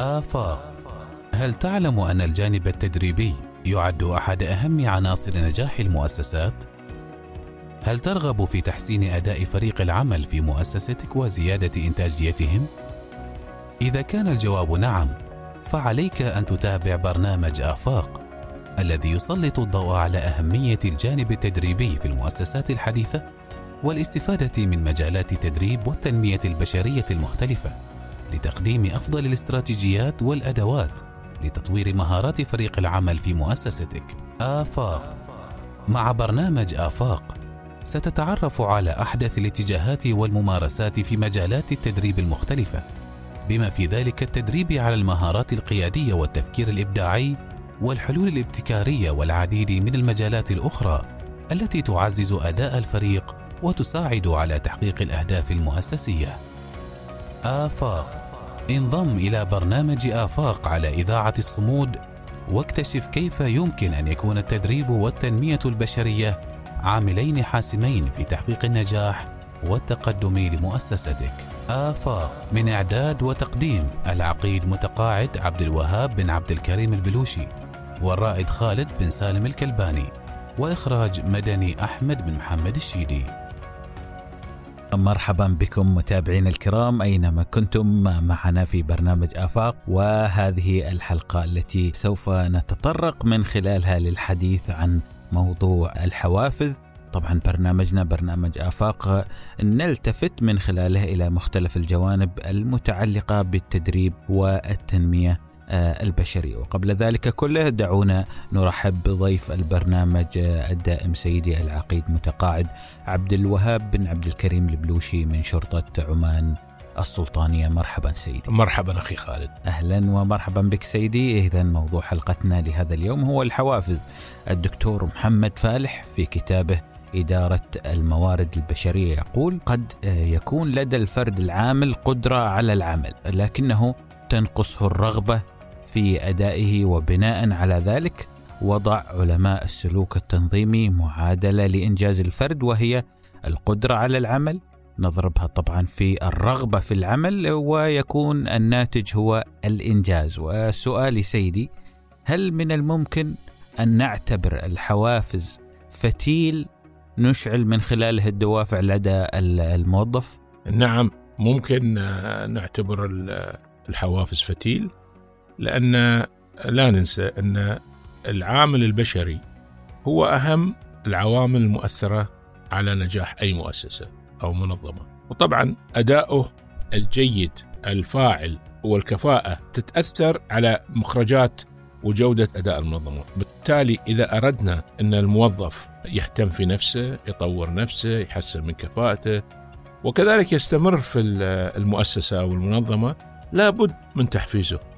آفاق هل تعلم أن الجانب التدريبي يعد أحد أهم عناصر نجاح المؤسسات؟ هل ترغب في تحسين أداء فريق العمل في مؤسستك وزيادة إنتاجيتهم؟ إذا كان الجواب نعم، فعليك أن تتابع برنامج آفاق الذي يسلط الضوء على أهمية الجانب التدريبي في المؤسسات الحديثة والاستفادة من مجالات التدريب والتنمية البشرية المختلفة لتقديم أفضل الاستراتيجيات والأدوات لتطوير مهارات فريق العمل في مؤسستك. آفاق مع برنامج آفاق ستتعرف على أحدث الاتجاهات والممارسات في مجالات التدريب المختلفة بما في ذلك التدريب على المهارات القيادية والتفكير الإبداعي والحلول الابتكارية والعديد من المجالات الأخرى التي تعزز أداء الفريق وتساعد على تحقيق الأهداف المؤسسية. آفاق انضم إلى برنامج آفاق على إذاعة الصمود واكتشف كيف يمكن أن يكون التدريب والتنمية البشرية عاملين حاسمين في تحقيق النجاح والتقدم لمؤسستك. آفاق من إعداد وتقديم العقيد متقاعد عبد الوهاب بن عبد الكريم البلوشي والرائد خالد بن سالم الكلباني وإخراج مدني أحمد بن محمد الشيدي مرحبا بكم متابعينا الكرام أينما كنتم معنا في برنامج آفاق وهذه الحلقة التي سوف نتطرق من خلالها للحديث عن موضوع الحوافز. طبعا برنامجنا برنامج آفاق نلتفت من خلاله إلى مختلف الجوانب المتعلقة بالتدريب والتنمية. آه، البشري. وقبل ذلك كله دعونا نرحب بضيف البرنامج آه، الدائم سيدي العقيد متقاعد عبد الوهاب بن عبد الكريم البلوشي من شرطة عمان السلطانية. مرحبا سيدي. مرحبا أخي خالد. أهلا ومرحبا بك سيدي. إذا موضوع حلقتنا لهذا اليوم هو الحوافز. الدكتور محمد فالح في كتابه إدارة الموارد البشرية يقول قد آه، يكون لدى الفرد العامل قدرة على العمل لكنه تنقصه الرغبة في أدائه وبناء على ذلك وضع علماء السلوك التنظيمي معادلة لإنجاز الفرد وهي القدرة على العمل. نضربها طبعا في الرغبة في العمل ويكون الناتج هو الإنجاز. وسؤالي سيدي هل من الممكن أن نعتبر الحوافز فتيل نشعل من خلاله الدوافع لدى الموظف؟ نعم ممكن نعتبر الحوافز فتيل. لأن لا ننسى أن العامل البشري هو أهم العوامل المؤثرة على نجاح أي مؤسسة أو منظمة. وطبعا أداؤه الجيد الفاعل والكفاءة تتأثر على مخرجات وجودة أداء المنظمة. بالتالي إذا أردنا أن الموظف يهتم في نفسه يطور نفسه يحسن من كفاءته وكذلك يستمر في المؤسسة أو المنظمة لابد من تحفيزه.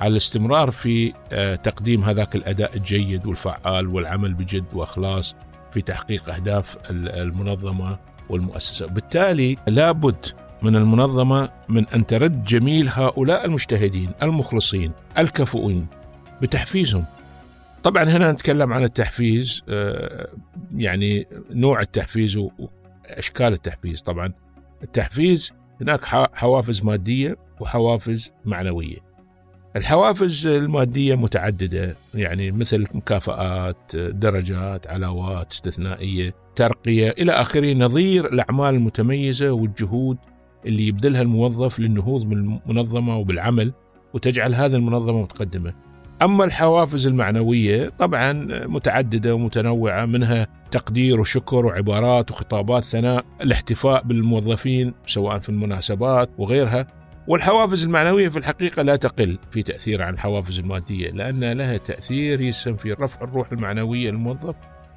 على الاستمرار في آه، تقديم هذاك الأداء الجيد والفعال والعمل بجد وإخلاص في تحقيق أهداف المنظمة والمؤسسة، بالتالي لابد من المنظمة من أن ترد جميل هؤلاء المجتهدين المخلصين الكفؤين بتحفيزهم. طبعا هنا نتكلم عن التحفيز آه، يعني نوع التحفيز وأشكال التحفيز، طبعا التحفيز هناك حوافز مادية وحوافز معنوية. الحوافز المادية متعددة يعني مثل مكافآت درجات علاوات استثنائية ترقية إلى آخره نظير الأعمال المتميزة والجهود اللي يبذلها الموظف للنهوض بالمنظمة وبالعمل وتجعل هذه المنظمة متقدمة. أما الحوافز المعنوية طبعا متعددة ومتنوعة منها تقدير وشكر وعبارات وخطابات ثناء الاحتفاء بالموظفين سواء في المناسبات وغيرها. والحوافز المعنوية في الحقيقة لا تقل في تأثير عن الحوافز المادية لأن لها تأثير يسهم في رفع الروح المعنوية للموظف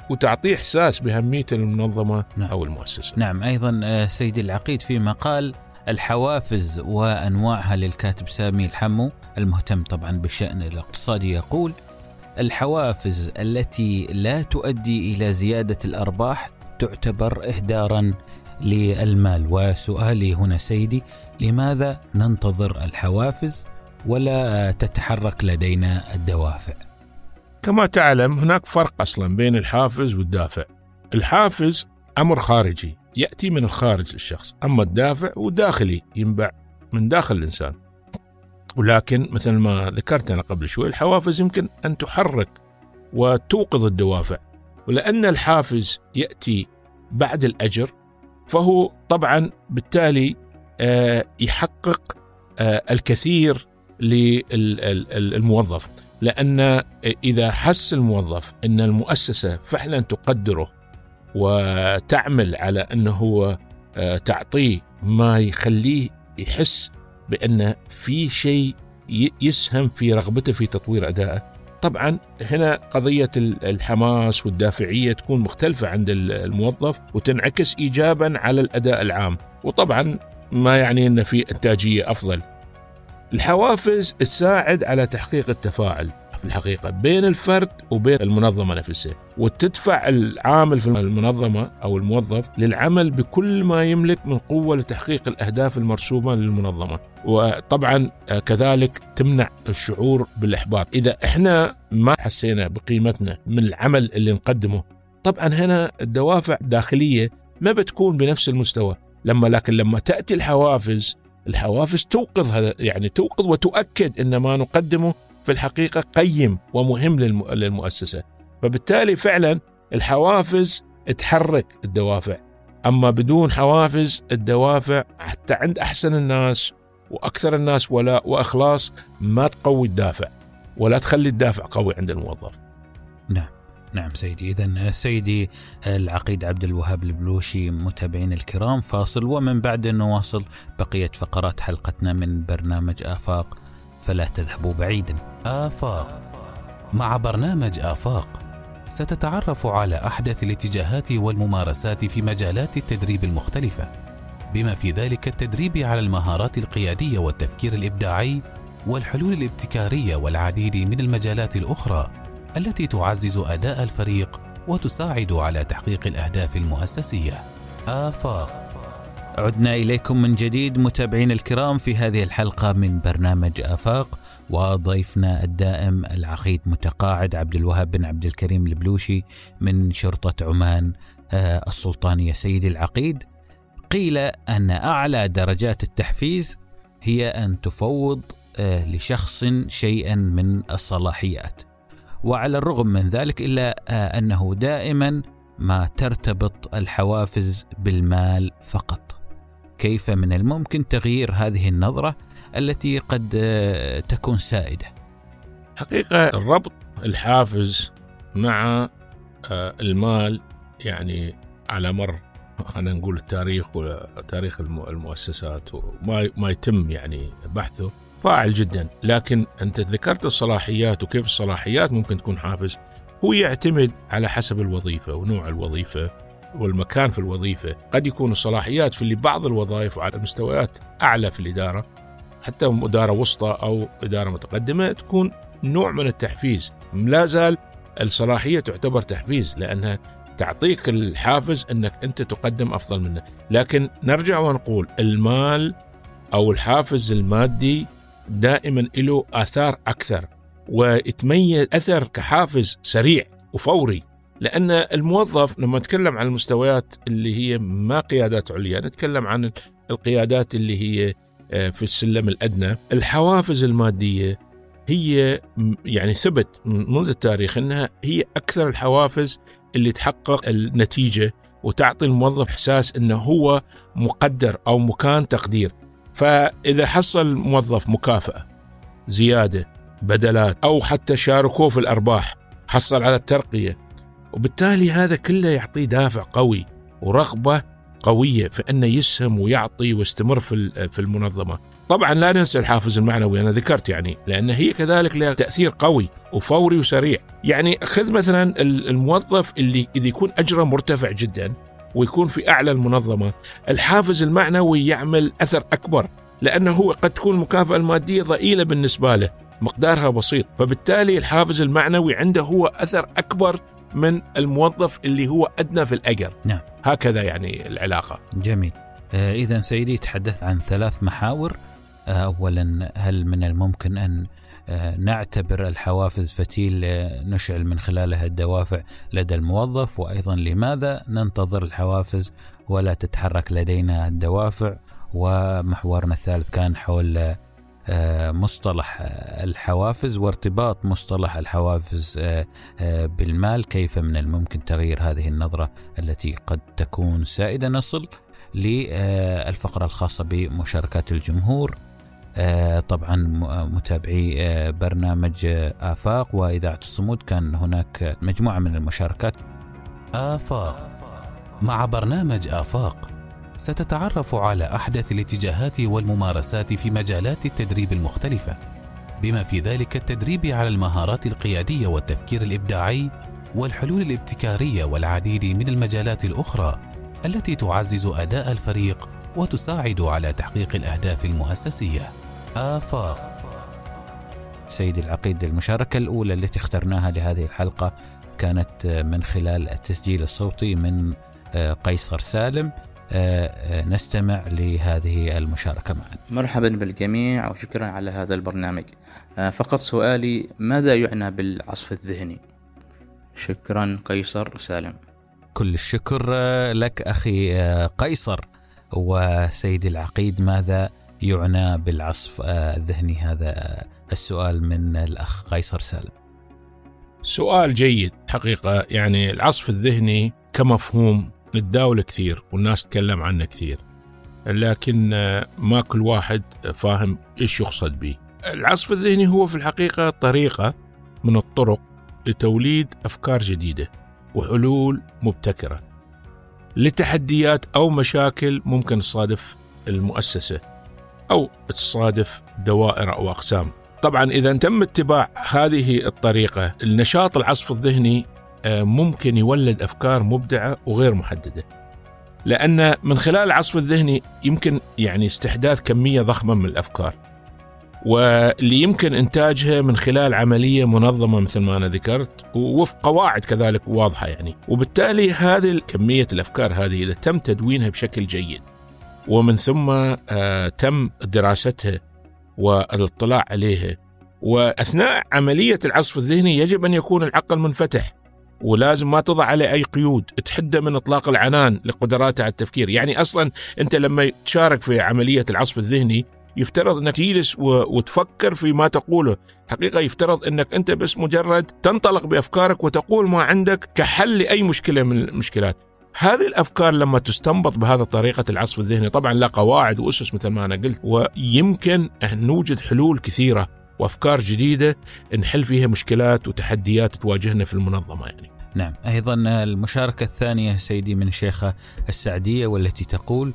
وتعطيه إحساس بأهميته للمنظمة نعم. أو المؤسسة نعم أيضا آه، سيدي العقيد في مقال الحوافز وأنواعها للكاتب سامي الحمو المهتم طبعا بالشأن الاقتصادي يقول الحوافز التي لا تؤدي إلى زيادة الأرباح تعتبر إهدارا للمال. وسؤالي هنا سيدي لماذا ننتظر الحوافز ولا تتحرك لدينا الدوافع؟ كما تعلم هناك فرق أصلا بين الحافز والدافع. الحافز أمر خارجي يأتي من الخارج للشخص أما الدافع هو داخلي ينبع من داخل الإنسان. ولكن مثل ما ذكرت أنا قبل شوي الحوافز يمكن أن تحرك وتوقظ الدوافع. ولأن الحافز يأتي بعد الأجر فهو طبعا بالتالي آه، يحقق آه، الكثير للموظف. لأن إذا حس الموظف أن المؤسسة فعلا تقدره وتعمل على أنه هو آه، تعطيه ما يخليه يحس بأن في شيء يسهم في رغبته في تطوير أدائه طبعا هنا قضية الحماس والدافعية تكون مختلفة عند الموظف وتنعكس إيجابا على الأداء العام وطبعا ما يعني أن في إنتاجية أفضل. الحوافز تساعد على تحقيق التفاعل. في الحقيقة بين الفرد وبين المنظمة نفسها وتدفع العامل في المنظمة أو الموظف للعمل بكل ما يملك من قوة لتحقيق الأهداف المرسومة للمنظمة. وطبعا كذلك تمنع الشعور بالإحباط. إذا إحنا ما حسينا بقيمتنا من العمل اللي نقدمه طبعا هنا الدوافع الداخلية ما بتكون بنفس المستوى. لما لكن لما تأتي الحوافز الحوافز توقظ هذا يعني توقظ وتؤكد إن ما نقدمه في الحقيقة قيم ومهم للمؤسسة. فبالتالي فعلا الحوافز تحرك الدوافع. أما بدون حوافز الدوافع حتى عند أحسن الناس وأكثر الناس ولاء وإخلاص ما تقوي الدافع ولا تخلي الدافع قوي عند الموظف. نعم نعم سيدي. إذا سيدي العقيد عبد الوهاب البلوشي متابعين الكرام فاصل ومن بعد نواصل بقية فقرات حلقتنا من برنامج آفاق. فلا تذهبوا بعيدا آفاق. مع برنامج آفاق ستتعرف على أحدث الاتجاهات والممارسات في مجالات التدريب المختلفة بما في ذلك التدريب على المهارات القيادية والتفكير الإبداعي والحلول الابتكارية والعديد من المجالات الأخرى التي تعزز أداء الفريق وتساعد على تحقيق الأهداف المؤسسية. آفاق. عدنا إليكم من جديد متابعين الكرام في هذه الحلقة من برنامج آفاق وضيفنا الدائم العقيد متقاعد عبد الوهاب بن عبد الكريم البلوشي من شرطة عمان آه، السلطانية سيدي العقيد قيل أن أعلى درجات التحفيز هي أن تفوض آه، لشخص شيئا من الصلاحيات وعلى الرغم من ذلك إلا آه، أنه دائما ما ترتبط الحوافز بالمال فقط. كيف من الممكن تغيير هذه النظرة التي قد آه، تكون سائدة؟ حقيقة الربط الحافز مع آه، المال يعني على مر خلينا نقول التاريخ وتاريخ المؤسسات وما ما يتم يعني بحثه فاعل جدا لكن أنت ذكرت الصلاحيات وكيف الصلاحيات ممكن تكون حافز هو يعتمد على حسب الوظيفة ونوع الوظيفة والمكان في الوظيفة قد يكون الصلاحيات في بعض الوظائف وعلى مستويات أعلى في الإدارة حتى إدارة وسطى أو إدارة متقدمة تكون نوع من التحفيز. لا زال الصلاحية تعتبر تحفيز لأنها تعطيك الحافز أنك أنت تقدم أفضل منه. لكن نرجع ونقول المال أو الحافز المادي دائما له آثار أكثر ويتميز أثر كحافز سريع وفوري. لأن الموظف لما نتكلم عن المستويات اللي هي ما قيادات عليا نتكلم عن القيادات اللي هي آه، في السلم الأدنى. الحوافز المادية هي يعني ثبت منذ التاريخ أنها هي أكثر الحوافز اللي تحقق النتيجة وتعطي الموظف إحساس أنه هو مقدر أو مكان تقدير. فإذا حصل موظف مكافأة زيادة بدلات أو حتى شاركوه في الأرباح حصل على الترقية وبالتالي هذا كله يعطيه دافع قوي ورغبة قوية في أنه يسهم ويعطي ويستمر في في المنظمة. طبعا لا ننسى الحافز المعنوي أنا ذكرت يعني لأن هي كذلك لها تأثير قوي وفوري وسريع. يعني خذ مثلا الموظف اللي إذا يكون أجره مرتفع جدا ويكون في أعلى المنظمة الحافز المعنوي يعمل أثر أكبر لأنه هو قد تكون المكافأة المادية ضئيلة بالنسبة له مقدارها بسيط. فبالتالي الحافز المعنوي عنده هو أثر أكبر من الموظف اللي هو أدنى في الأجر. نعم. هكذا يعني العلاقة. جميل. آه إذا سيدي تحدث عن ثلاث محاور. آه أولا هل من الممكن أن آه، نعتبر الحوافز فتيل نشعل من خلالها الدوافع لدى الموظف؟ وأيضا لماذا ننتظر الحوافز ولا تتحرك لدينا الدوافع؟ ومحورنا الثالث كان حول مصطلح الحوافز وارتباط مصطلح الحوافز بالمال. كيف من الممكن تغيير هذه النظرة التي قد تكون سائدة نصل للفقرة الخاصة بمشاركات الجمهور؟ طبعا متابعي برنامج آفاق وإذاعة الصمود. كان هناك مجموعة من المشاركات. آفاق مع برنامج آفاق. ستتعرف على أحدث الاتجاهات والممارسات في مجالات التدريب المختلفة بما في ذلك التدريب على المهارات القيادية والتفكير الإبداعي والحلول الابتكارية والعديد من المجالات الأخرى التي تعزز أداء الفريق وتساعد على تحقيق الأهداف المؤسسية آفاق. سيدي العقيد المشاركة الأولى التي اخترناها لهذه الحلقة كانت من خلال التسجيل الصوتي من قيصر سالم. نستمع لهذه المشاركة معا. مرحبا بالجميع وشكرا على هذا البرنامج. فقط سؤالي ماذا يعنى بالعصف الذهني؟ شكرا قيصر سالم. كل الشكر لك أخي قيصر. وسيدي العقيد ماذا يعنى بالعصف الذهني؟ هذا السؤال من الأخ قيصر سالم. سؤال جيد حقيقة. يعني العصف الذهني كمفهوم نتداول كثير والناس تتكلم عنه كثير. لكن ما كل واحد فاهم إيش يقصد به العصف الذهني هو في الحقيقة طريقة من الطرق لتوليد أفكار جديدة وحلول مبتكرة لتحديات أو مشاكل ممكن تصادف المؤسسة أو تصادف دوائر أو أقسام. طبعا إذا تم اتباع هذه الطريقة النشاط العصف الذهني ممكن يولد أفكار مبدعة وغير محددة. لأن من خلال العصف الذهني يمكن يعني استحداث كمية ضخمة من الأفكار. واللي يمكن إنتاجها من خلال عملية منظمة مثل ما أنا ذكرت ووفق قواعد كذلك واضحة يعني، وبالتالي هذه كمية الأفكار هذه إذا تم تدوينها بشكل جيد ومن ثم آه تم دراستها والاطلاع عليها وأثناء عملية العصف الذهني يجب أن يكون العقل منفتح ولازم ما تضع عليه أي قيود تحده من إطلاق العنان لقدراته على التفكير. يعني أصلا أنت لما تشارك في عملية العصف الذهني يفترض أنك تجلس وتفكر في ما تقوله. حقيقة يفترض أنك أنت بس مجرد تنطلق بأفكارك وتقول ما عندك كحل لأي مشكلة من المشكلات. هذه الأفكار لما تستنبط بهذا طريقة العصف الذهني طبعا لا قواعد وأسس مثل ما أنا قلت ويمكن أن نوجد حلول كثيرة. وأفكار جديدة نحل فيها مشكلات وتحديات تواجهنا في المنظمة يعني. نعم أيضا المشاركة الثانية سيدي من شيخه السعدية والتي تقول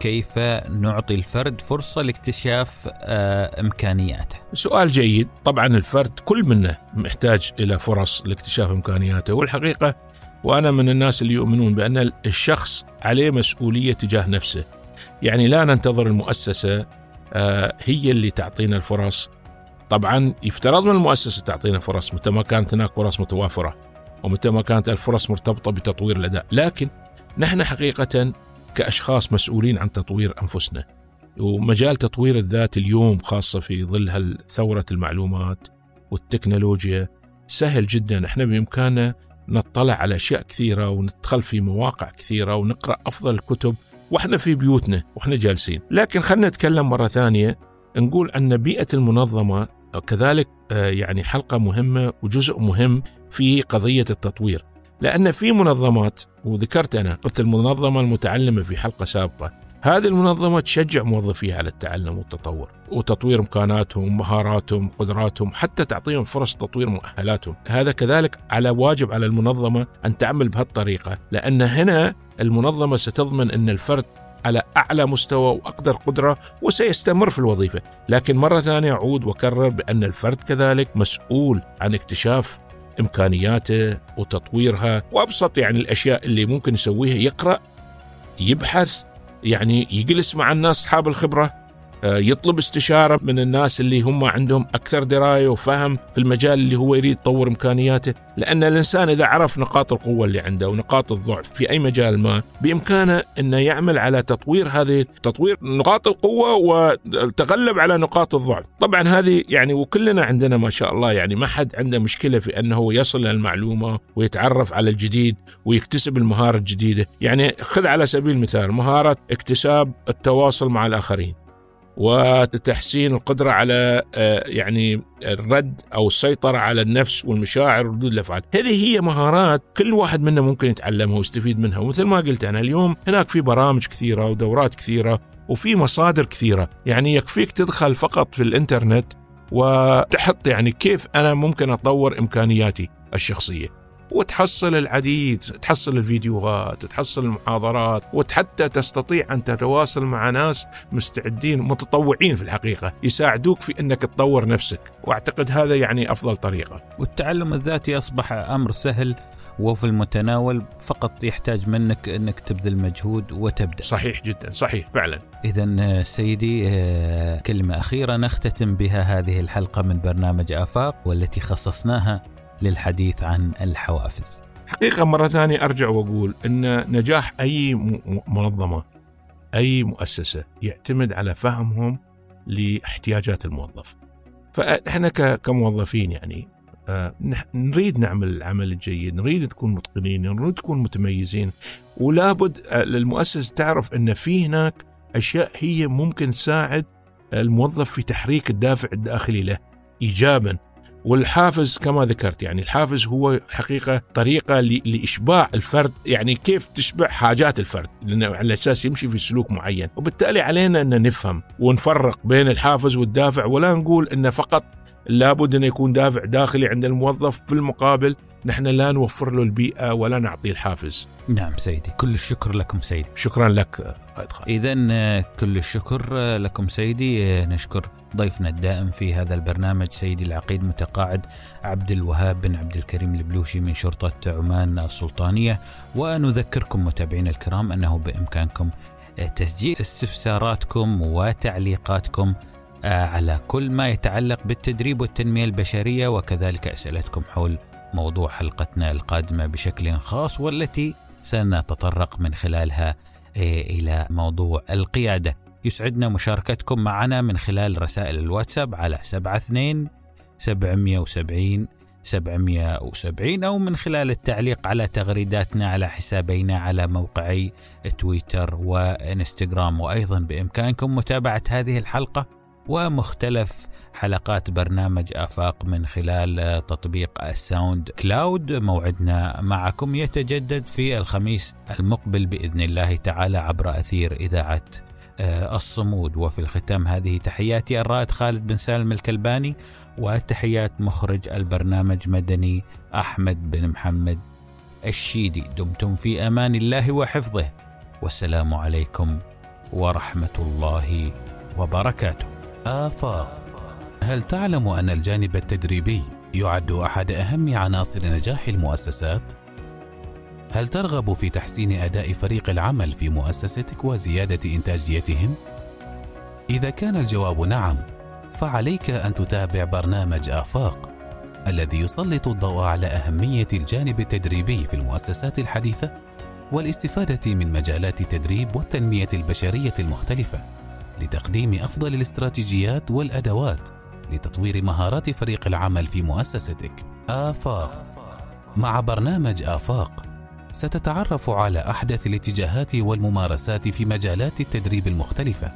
كيف نعطي الفرد فرصة لاكتشاف إمكانياته؟ سؤال جيد، طبعا الفرد كل منا محتاج إلى فرص لاكتشاف إمكانياته والحقيقة وأنا من الناس اللي يؤمنون بأن الشخص عليه مسؤولية تجاه نفسه. يعني لا ننتظر المؤسسة هي اللي تعطينا الفرص طبعا يفترض من المؤسسة تعطينا فرص متى ما كانت هناك فرص متوافرة ومتى ما كانت الفرص مرتبطة بتطوير الأداء، لكن نحن حقيقة كأشخاص مسؤولين عن تطوير أنفسنا. ومجال تطوير الذات اليوم خاصة في ظل ثورة المعلومات والتكنولوجيا سهل جدا إحنا بإمكاننا نطلع على أشياء كثيرة وندخل في مواقع كثيرة ونقرأ أفضل الكتب وإحنا في بيوتنا وإحنا جالسين، لكن خلينا نتكلم مرة ثانية نقول أن بيئة المنظمة كذلك يعني حلقة مهمة وجزء مهم في قضية التطوير. لأن في منظمات وذكرت أنا قلت المنظمة المتعلمة في حلقة سابقة هذه المنظمة تشجع موظفيها على التعلم والتطور وتطوير إمكاناتهم مهاراتهم قدراتهم حتى تعطيهم فرص تطوير مؤهلاتهم. هذا كذلك على واجب على المنظمة أن تعمل بهالطريقة لأن هنا المنظمة ستضمن أن الفرد على أعلى مستوى وأقدر قدرة وسيستمر في الوظيفة، لكن مرة ثانية أعود وأكرر بأن الفرد كذلك مسؤول عن اكتشاف إمكانياته وتطويرها وأبسط يعني الأشياء اللي ممكن يسويها يقرأ يبحث يعني يجلس مع الناس أصحاب الخبرة. يطلب استشارة من الناس اللي هم عندهم أكثر دراية وفهم في المجال اللي هو يريد يطور إمكانياته، لأن الإنسان إذا عرف نقاط القوة اللي عنده ونقاط الضعف في أي مجال ما، بإمكانه إنه يعمل على تطوير هذه تطوير نقاط القوة والتغلب على نقاط الضعف، طبعا هذه يعني وكلنا عندنا ما شاء الله يعني ما حد عنده مشكلة في أنه يصل للمعلومه ويتعرف على الجديد ويكتسب المهارة الجديدة، يعني خذ على سبيل المثال مهارة اكتساب التواصل مع الآخرين. وتحسين القدرة على آه، يعني الرد أو السيطرة على النفس والمشاعر وردود الأفعال هذه هي مهارات كل واحد منا ممكن يتعلمها ويستفيد منها. ومثل ما قلت أنا اليوم هناك في برامج كثيرة ودورات كثيرة وفي مصادر كثيرة. يعني يكفيك تدخل فقط في الإنترنت وتحط يعني كيف أنا ممكن أطور إمكانياتي الشخصية. وتحصل العديد تحصل الفيديوهات تحصل المحاضرات وحتى تستطيع أن تتواصل مع ناس مستعدين متطوعين في الحقيقة يساعدوك في أنك تطور نفسك وأعتقد هذا يعني أفضل طريقة والتعلم الذاتي أصبح أمر سهل وفي المتناول فقط يحتاج منك أنك تبذل مجهود وتبدأ. صحيح جدا، صحيح فعلا. اذا سيدي آه، كلمة أخيرة نختتم بها هذه الحلقة من برنامج آفاق والتي خصصناها للحديث عن الحوافز. حقيقة مرة ثانية أرجع وأقول أن نجاح أي منظمة أي مؤسسة يعتمد على فهمهم لاحتياجات الموظف. فإحنا كموظفين يعني آه، نريد نعمل العمل الجيد نريد نكون متقنين نريد نكون متميزين ولابد المؤسسة تعرف أن في هناك أشياء هي ممكن تساعد الموظف في تحريك الدافع الداخلي له إيجابا. والحافز كما ذكرت يعني الحافز هو حقيقة طريقة لإشباع الفرد يعني كيف تشبع حاجات الفرد لأنه على أساس يمشي في سلوك معين. وبالتالي علينا أن نفهم ونفرق بين الحافز والدافع ولا نقول أن فقط لابد أن يكون دافع داخلي عند الموظف. في المقابل نحن لا نوفر له البيئة ولا نعطيه الحافز. نعم سيدي. كل الشكر لكم سيدي. شكرا لك إذا كل الشكر لكم سيدي. نشكر ضيفنا الدائم في هذا البرنامج سيدي العقيد متقاعد عبد الوهاب بن عبد الكريم البلوشي من شرطة عمان السلطانية. ونذكركم متابعينا الكرام أنه بإمكانكم تسجيل استفساراتكم وتعليقاتكم آه، على كل ما يتعلق بالتدريب والتنمية البشرية وكذلك أسئلتكم حول موضوع حلقتنا القادمة بشكل خاص والتي سنتطرق من خلالها آه، إلى موضوع القيادة. يسعدنا مشاركتكم معنا من خلال رسائل الواتساب على 72 770 770 أو من خلال التعليق على تغريداتنا على حسابينا على موقعي تويتر وإنستغرام. وأيضا بإمكانكم متابعة هذه الحلقة ومختلف حلقات برنامج آفاق من خلال تطبيق الساوند كلاود. موعدنا معكم يتجدد في الخميس المقبل بإذن الله تعالى عبر أثير إذاعة آه، الصمود. وفي الختام هذه تحياتي الرائد خالد بن سالم الكلباني وتحيات مخرج البرنامج مدني أحمد بن محمد الشيدي. دمتم في أمان الله وحفظه. والسلام عليكم ورحمة الله وبركاته. آفاق هل تعلم أن الجانب التدريبي يعد أحد أهم عناصر نجاح المؤسسات؟ هل ترغب في تحسين أداء فريق العمل في مؤسستك وزيادة إنتاجيتهم؟ إذا كان الجواب نعم، فعليك أن تتابع برنامج آفاق الذي يسلط الضوء على أهمية الجانب التدريبي في المؤسسات الحديثة والاستفادة من مجالات التدريب والتنمية البشرية المختلفة لتقديم أفضل الاستراتيجيات والأدوات لتطوير مهارات فريق العمل في مؤسستك. آفاق مع برنامج آفاق ستتعرف على أحدث الاتجاهات والممارسات في مجالات التدريب المختلفة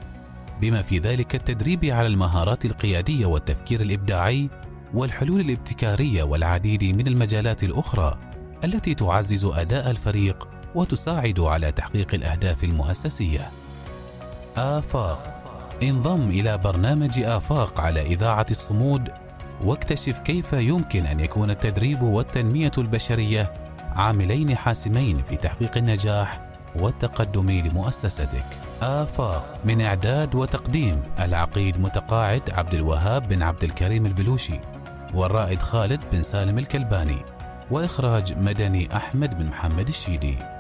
بما في ذلك التدريب على المهارات القيادية والتفكير الإبداعي والحلول الابتكارية والعديد من المجالات الأخرى التي تعزز أداء الفريق وتساعد على تحقيق الأهداف المؤسسية آفاق انضم إلى برنامج آفاق على إذاعة الصمود واكتشف كيف يمكن أن يكون التدريب والتنمية البشرية عاملين حاسمين في تحقيق النجاح والتقدم لمؤسستك. آفاق من إعداد وتقديم العقيد متقاعد عبد الوهاب بن عبد الكريم البلوشي والرائد خالد بن سالم الكلباني وإخراج مدني أحمد بن محمد الشيدي.